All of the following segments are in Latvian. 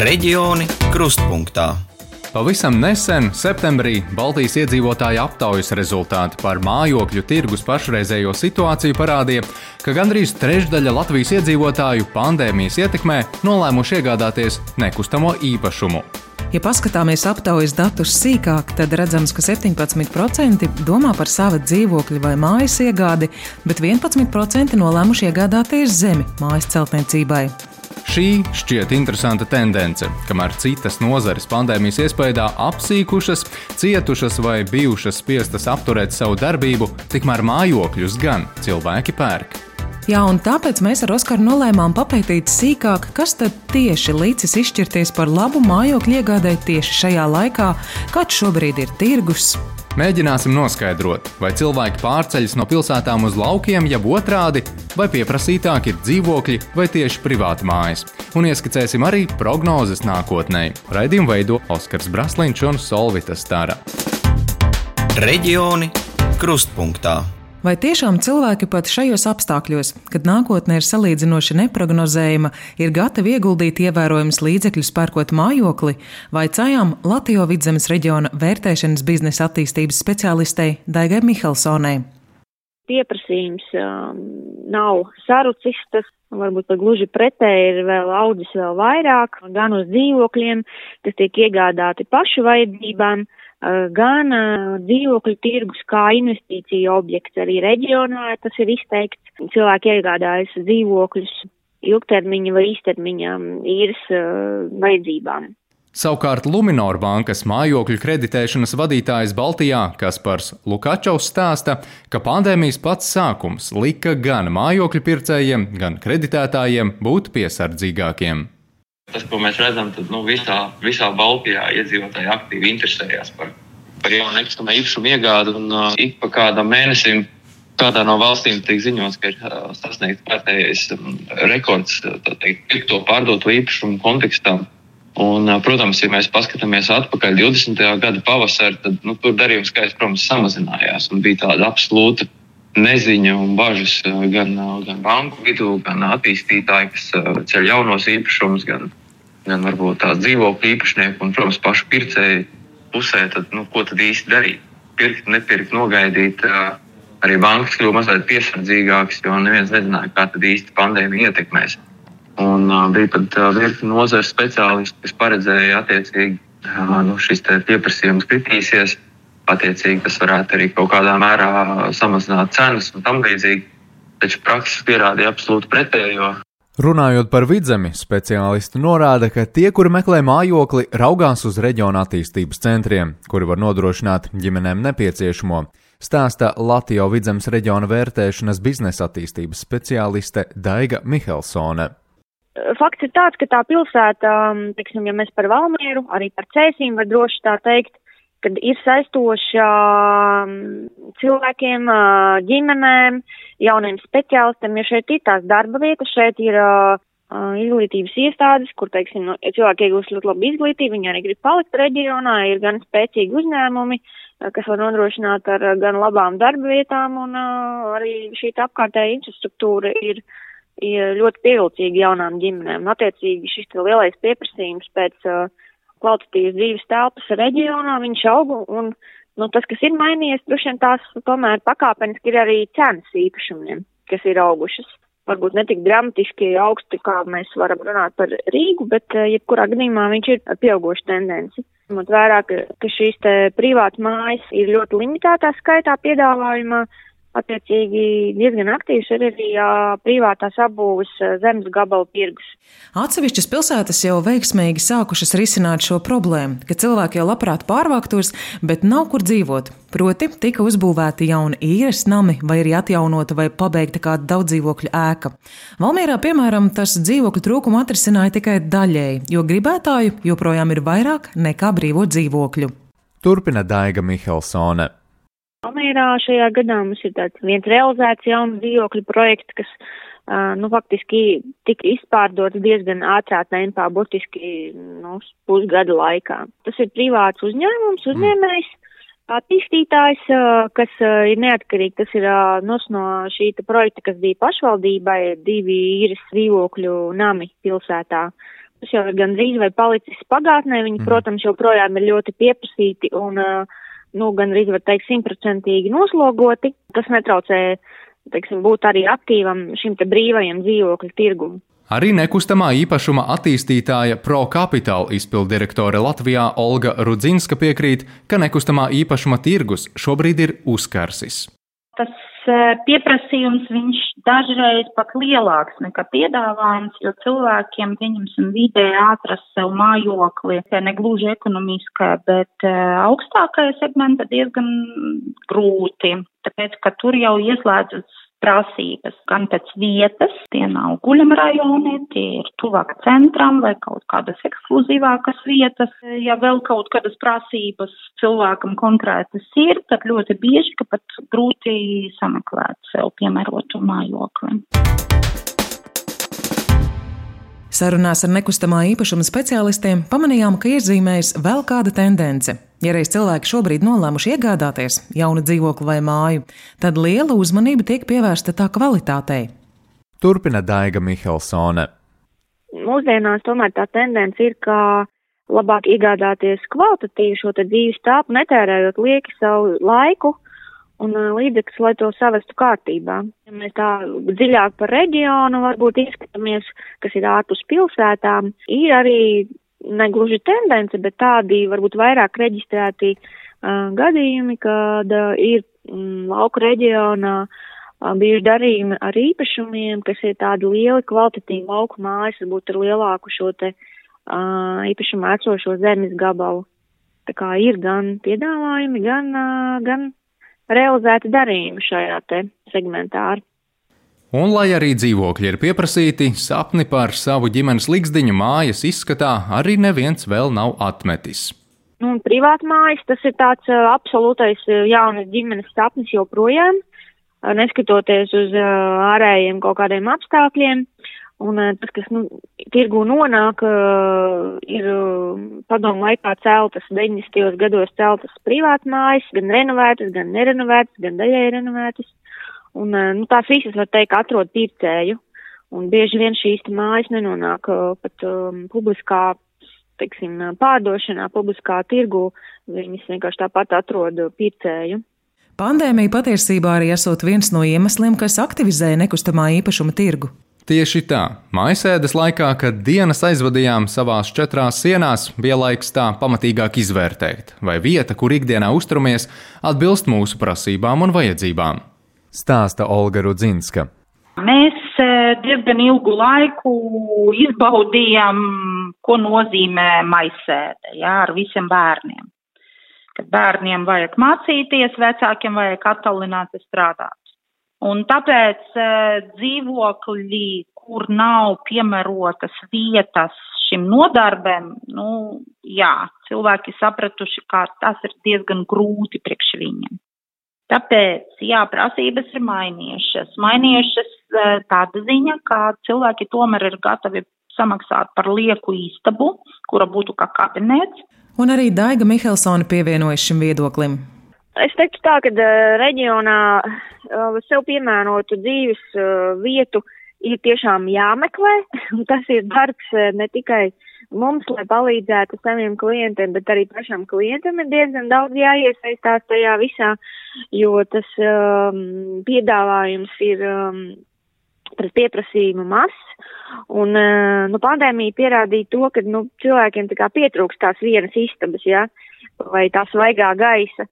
Reģioni krustpunktā. Pavisam nesen, septembrī, Baltijas iedzīvotāju aptaujas rezultāti par mājokļu tirgus pašreizējo situāciju parādīja, ka gandrīz trešdaļa Latvijas iedzīvotāju pandēmijas ietekmē nolēmuši iegādāties nekustamo īpašumu. Ja paskatāmies aptaujas datus sīkāk, tad redzams, ka 17% domā par savu dzīvokļu vai mājas iegādi, bet 11% nolēmuši iegādāties zemi mājas celtniecībai. Šī šķiet interesanta tendence, kamēr citas nozares pandēmijas iespējā apsīkušas, cietušas vai bijušas spiestas apturēt savu darbību, tikmēr mājokļus gan cilvēki pērk. Jā, un tāpēc mēs ar Oskaru nolēmām papētīt sīkāk, kas tad tieši līdzis izšķirties par labu mājokļu iegādai tieši šajā laikā, kāds šobrīd ir tirgus, Mēģināsim noskaidrot, vai cilvēki pārceļas no pilsētām uz laukiem, jeb otrādi, vai pieprasītāk ir dzīvokļi vai tieši privāti mājas. Un ieskicēsim arī prognozes nākotnē. Raidījumu veido Oskars Braslīņš un Solvita Stara. Reģioni krustpunktā. Vai tiešām cilvēki pat šajos apstākļos, kad nākotne ir salīdzinoši neparedzējama, ir gatavi ieguldīt ievērojamus līdzekļus pērkot mājokli, vai cājām Latvijas vidzemes reģiona vērtēšanas biznesa attīstības speciālistei Daigai Mihelsonai? Pieprasījums um, nav sarucis, tas varbūt pat gluži pretēji ir vēl audzis vēl vairāk, gan uz dzīvokļiem, kas tiek iegādāti pašu vajadzībām, uh, gan uh, dzīvokļu tirgus kā investīcija objekts arī reģionā, tas ir izteikts. Cilvēki iegādājas dzīvokļus ilgtermiņa vai īstermiņa īres uh, vajadzībām. Savukārt Luminor bankas mājokļu kreditēšanas vadītājs Baltijā Kaspars Lukačovs stāsta, ka pandēmijas pats sākums lika gan mājokļu pircējiem, gan kreditētājiem būt piesardzīgākiem. Tas, ko mēs redzam, tad nu, visā, visā Baltijā iedzīvotāji aktīvi interesējas par, par jaunu nekustamā īpašumu iegādi. Un, uh, ik pa kādam mēnesim kādā no valstīm tiek ziņots, ka ir uh, sasniegts kārtējais um, rekords pirkto pārdoto īpašumu kontekstā. Un, uh, protams, ja mēs paskatāmies atpakaļ 20. gada pavasarī, tad nu, tur darījuma skaits, protams, samazinājās un bija tāda absolūta neziņa un bažas uh, gan, uh, gan banku vidū, gan attīstītāji, kas uh, ceļ jaunos īpašumus, gan gan varbūt tās dzīvokļu īpašnieku un, protams, pašu pircēju pusē, tad, nu, ko tad īsti darīt? Pirkt, nepirkt, nogaidīt. Arī bankas kļuva mazliet piesardzīgākas, jo neviens nezināja, kā tad īsti pandēmija ietekmēs. Un uh, bija pat uh, virkni nozares speciālisti, kas paredzēja, attiecīgi, uh, nu, šis pieprasījums kritīsies. Attiecīgi, tas varētu arī kaut kādā mērā samazināt cenas un tam līdzīgi. Taču praksa pierādīja absolūti pretējo. Runājot par vidzemi, speciālisti norāda, ka tie, kuri meklē mājokli, raugās uz reģiona attīstības centriem, kuri var nodrošināt ģimenēm nepieciešamo, stāsta Latvijas vidzemes reģiona vērtēšanas biznesa attīstības speciāliste Daiga Mihelsone. Fakts ir tāds, ka tā pilsēta, teiksim, ja mēs par Valmieru, arī par Cēsīm var droši tā teikt, kad ir saistoša cilvēkiem, ģimenēm, jauniem speciālistiem, jo šeit ir tās darba vietas, šeit ir izglītības iestādes, kur, teiksim, no, ja cilvēki iegūst ļoti labu izglītību, viņi arī grib palikt reģionā, ir gan spēcīgi uzņēmumi, kas var nodrošināt ar gan labām darba vietām, un arī šī apkārtēja infrastruktūra ir, ir ļoti pievilcīga jaunām ģimenēm. Un, attiecīgi, šis lielais pieprasījums pēc uh, kvalitatīvas dzīves telpas reģionā, viņš aug un nu, tas, kas ir mainījies, droši vien tās tomēr pakāpeniski ir arī cenas īpašumiem, kas ir augušas. Varbūt ne tik dramatiski augsti, kā mēs varam runāt par Rīgu, bet eh, jebkurā gadījumā viņš ir pieauguši tendenci. Ņemot vērā, ka, ka šīs te privātas mājas ir ļoti limitētā skaitā piedāvājumā, Attiecīgi diezgan aktīvs ir arī privātās apbūves uh, zemes gabalu tirgus. Atsevišķas pilsētas jau veiksmīgi sākušas risināt šo problēmu, ka cilvēki jau labprāt pārvāktos, bet nav kur dzīvot. Proti, tika uzbūvēti jauni īres nami, vai arī atjaunota vai pabeigta kāda daudzdzīvokļu ēka. Valmierā, piemēram, tas dzīvokļu trūkumu atrisināja tikai daļēji, jo gribētāju joprojām ir vairāk nekā brīvo dzīvokļu. Turpina Daiga Mihelsone. Almērā šajā gadā mums ir tāds viens realizēts jauns dzīvokļu projekts, kas, uh, nu, faktiski tika izpārdots diezgan ātrā tempā, burtiski, nu, pusgada laikā. Tas ir privāts uzņēmums, mm. uzņēmējs, attīstītājs, uh, kas uh, ir neatkarīgi, tas ir uh, nos no šī projekta, kas bija pašvaldībai, divi īres dzīvokļu nami pilsētā. Tas jau ir gandrīz vai palicis pagātnē, viņi, mm. protams, joprojām ir ļoti pieprasīti un, nu, gandrīz var teikt, simtprocentīgi noslogoti. Tas netraucē, teiksim, būt arī aktīvam šim te brīvajam dzīvokļu tirgumam. Arī nekustamā īpašuma attīstītāja ProCapital izpildirektore Latvijā Olga Rudzinska piekrīt, ka nekustamā īpašuma tirgus šobrīd ir uzkarsis. Tas pieprasījums viņš dažreiz pat lielāks nekā piedāvājums, jo cilvēkiem, pieņemsim, vidē atrast sev mājokli, ne gluži ekonomiskā, bet eh, augstākajā segmentā diezgan grūti, tāpēc, ka tur jau ieslēdzas prasības gan pēc vietas, tie nav guļama rajoni, tie ir tuvāk centram vai kaut kādas ekskluzīvākas vietas. Ja vēl kaut kādas prasības cilvēkam konkrētas ir, tad ļoti bieži, ka pat grūti sameklēt sev piemērotu mājokli. Sarunās ar nekustamā īpašuma speciālistiem pamanījām, ka iezīmējas vēl kāda tendence. Ja reiz cilvēki šobrīd nolēmuši iegādāties jaunu dzīvokli vai māju, tad liela uzmanība tiek pievērsta tā kvalitātei. Turpina Daiga Mihelsone. Mūsdienās tomēr tā tendence ir, ka labāk iegādāties kvalitatīvu šo dzīves tāpu, netērējot lieki savu laiku un līdzekļus, lai to savestu kārtībā. Ja mēs tā dziļāk par reģionu varbūt izskatāmies, kas ir ārpus pilsētām, ir arī negluži tendence, bet tādi varbūt vairāk reģistrēti uh, gadījumi, kad uh, ir mm, lauku reģionā uh, bijuši darījumi ar īpašumiem, kas ir tādi lieli kvalitatīvi lauku mājas, varbūt ar lielāku šo te uh, īpašumu esošo zemes gabalu. Tā kā ir gan piedāvājumi, gan, uh, gan realizēti darījumi šajā te segmentā. Un, lai arī dzīvokļi ir pieprasīti, sapni par savu ģimenes likteņu mājas izskatā arī neviens vēl nav atmetis. Nu, privāta mājas tas ir tāds uh, absolūtais jaunas ģimenes sapnis joprojām, neskatoties uz uh, ārējiem kaut kādiem apstākļiem. Un uh, tas, kas nu, tirgu nonāk, uh, ir padomu laikā celtas 90. gados celtas privātas mājas, gan renovētas, gan nerenovētas, gan daļai renovētas. Un, eh, nu, tās visas, var teikt, atrod pircēju. Un bieži vien šīs mājas nenonāk pat um, publiskā, teiksim, pārdošanā, publiskā tirgu. Viņas vienkārši tāpat atrod pircēju. Pandēmija patiesībā arī esot viens no iemesliem, kas aktivizēja nekustamā īpašuma tirgu. Tieši tā, maisēdes laikā, kad dienas aizvadījām savās četrās sienās, bija laiks tā pamatīgāk izvērtēt, vai vieta, kur ikdienā uzturamies, atbilst mūsu prasībām un vajadzībām stāsta Olga Rudzinska. Mēs e, diezgan ilgu laiku izbaudījām, ko nozīmē maisēde jā, ar visiem bērniem. Kad bērniem vajag mācīties, vecākiem vajag attālināti strādāt. Un tāpēc e, dzīvokļi, kur nav piemērotas vietas šim nodarbēm, nu, jā, cilvēki sapratuši, ka tas ir diezgan grūti priekš viņiem. Tāpēc, jā, prasības ir mainījušas. Mainījušas eh, tāda ziņa, ka cilvēki tomēr ir gatavi samaksāt par lieku istabu, kura būtu kā kabinets. Un arī Daiga Mihelsona pievienojas šim viedoklim. Es teiktu tā, ka reģionā sev piemērotu dzīves vietu ir tiešām jāmeklē. Tas ir darbs ne tikai mums, lai palīdzētu saviem klientiem, bet arī pašam klientam ir diezgan daudz jāiesaistās tajā visā, jo tas um, piedāvājums ir um, pret pieprasījumu mazs. Un, uh, nu, pandēmija pierādīja to, ka, nu, cilvēkiem tā kā pietrūkst tās vienas istabas, ja, vai tās vaigā gaisa.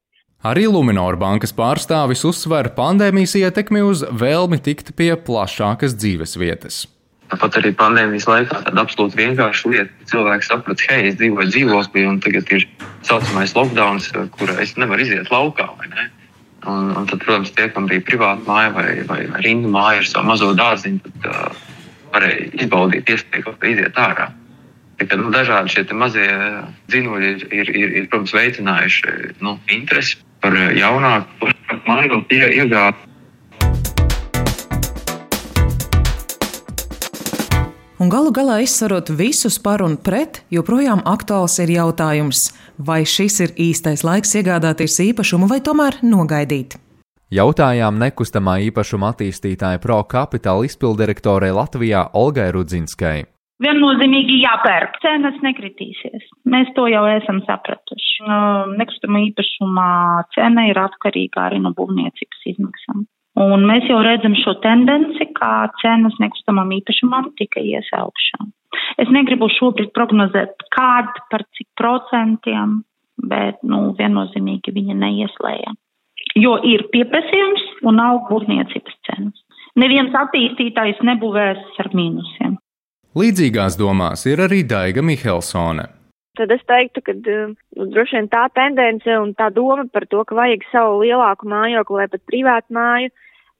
Arī Luminor bankas pārstāvis uzsver pandēmijas ietekmi uz vēlmi tikt pie plašākas dzīves vietas. Tāpat arī pandēmijas laikā tāda absolūti vienkārša lieta. Cilvēks saprata, hei, es dzīvoju dzīvoklī, un tagad ir tā saucamais lockdown, kur es nevaru iziet laukā. Ne? Un, un tad, protams, tie, kam bija privāta māja vai, vai, rindu māja ar savu mazo dārziņu, tad uh, varēja izbaudīt iespēju kaut kā iziet ārā. Tā, nu, dažādi šie mazie dzīvoļi ir, ir, ir, ir protams, veicinājuši nu, interesi par jaunāku māju iegādi. Un galu galā izsverot visus par un pret, joprojām aktuāls ir jautājums, vai šis ir īstais laiks iegādāties īpašumu vai tomēr nogaidīt. Jautājām nekustamā īpašuma attīstītāja Pro Capital izpildirektorei Latvijā Olgai Rudzinskai. Viennozīmīgi jāpērk. Cenas nekritīsies. Mēs to jau esam sapratuši. Nekustamā īpašumā cena ir atkarīga arī no būvniecības izmaksām. Un mēs jau redzam šo tendenci, kā cenas nekustamam īpašumam tika iesaukšā. Es negribu šobrīd prognozēt, kād par cik procentiem, bet, nu, viennozīmīgi viņa neieslēja. Jo ir pieprasījums un aug būvniecības cenas. Neviens attīstītājs nebūvēs ar mīnusiem. Līdzīgās domās ir arī Daiga Mihelsone. Tad es teiktu, ka nu, droši vien tā tendence un tā doma par to, ka vajag savu lielāku mājokli vai pat privātu māju,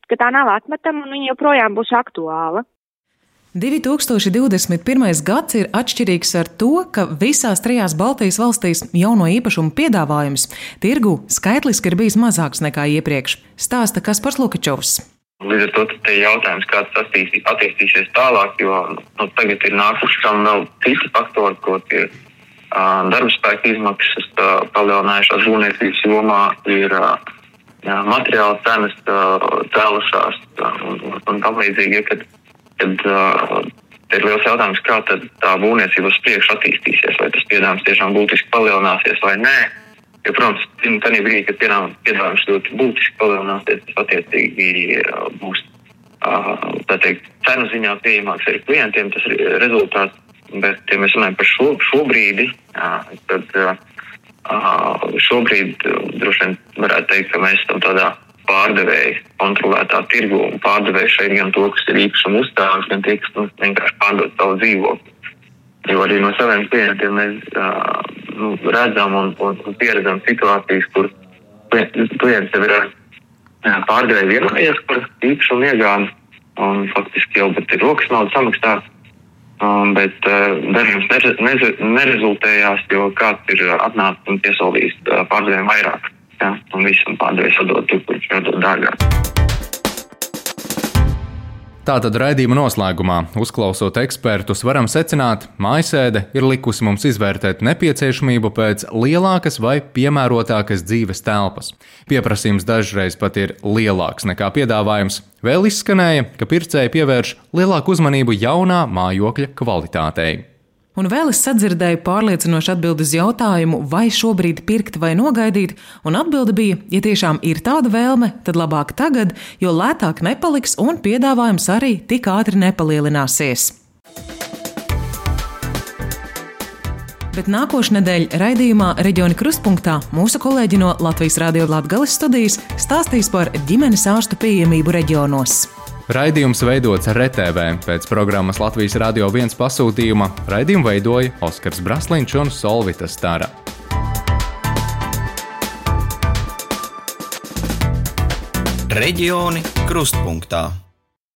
ka tā nav atmetama un viņa joprojām būs aktuāla. 2021. gads ir atšķirīgs ar to, ka visās trijās Baltijas valstīs jauno īpašumu piedāvājums tirgu skaitliski ir bijis mazāks nekā iepriekš, stāsta Kaspars Lukačovs. Līdz ar to ir jautājums, kā tas attīstīsies tālāk, jo nu, tagad ir nākuši tam vēl citi faktori, ko ir uh, darba spēka izmaksas uh, palielinājušās būvniecības jomā, ir uh, materiāla cenas uh, cēlušās uh, un, un, tam līdzīgi. Ja, tad uh, ir liels jautājums, kā tā būvniecība uz priekšu attīstīsies. Vai tas piedāvājums tiešām būtiski palielināsies vai nē. Jo, protams, tajā brīdī, kad piedāvājums ļoti būtiski palielināsies, tas attiecīgi uh, būs uh, teikt, cenu ziņā pieejamāks arī klientiem. Tas ir rezultāts. Bet, ja mēs runājam par šo, šo brīdi, uh, tad šobrīd droši vien varētu teikt, ka mēs esam tādā pārdevēji kontrolētā tirgu un pārdevēji šeit gan to, kas ir īpašuma uzstāvis, gan tie, kas nu, vienkārši pārdod savu dzīvokli. Jo arī no saviem klientiem mēs uh, nu, redzam un, un, un pieredzam situācijas, kur klients jau ir uh, pārdevēji vienojies par īpašumu iegādi un faktiski jau ir rokas naudas samaksāts. Um, bet uh, darījums nerezultējās, jo kāds ir atnācis un piesolījis uh, pārdevējiem vairāk ja, un visam pārdevējs atdod tur, kur viņš atdod dārgāk. Tātad raidījuma noslēgumā, uzklausot ekspertus, varam secināt, ka mājasēde ir likusi mums izvērtēt nepieciešamību pēc lielākas vai piemērotākas dzīves telpas. Pieprasījums dažreiz pat ir lielāks nekā piedāvājums. Vēl izskanēja, ka pircēji pievērš lielāku uzmanību jaunā mājokļa kvalitātei. Un vēl es sadzirdēju pārliecinošu atbildi uz jautājumu, vai šobrīd pirkt vai nogaidīt, un atbilde bija, ja tiešām ir tāda vēlme, tad labāk tagad, jo lētāk nepaliks un piedāvājums arī tik ātri nepalielināsies. Bet nākošais nedēļa raidījumā Reģiona Krustpunktā mūsu kolēģi no Latvijas Rādio Latvijas studijas stāstīs par ģimenes ārstu pieejamību reģionos. Raidījums veidots RTV pēc programmas Latvijas Rādio 1 pasūtījuma. Raidījumu veidoja Oskars Braslīņš un Solvita Stara. Reģioni krustpunktā.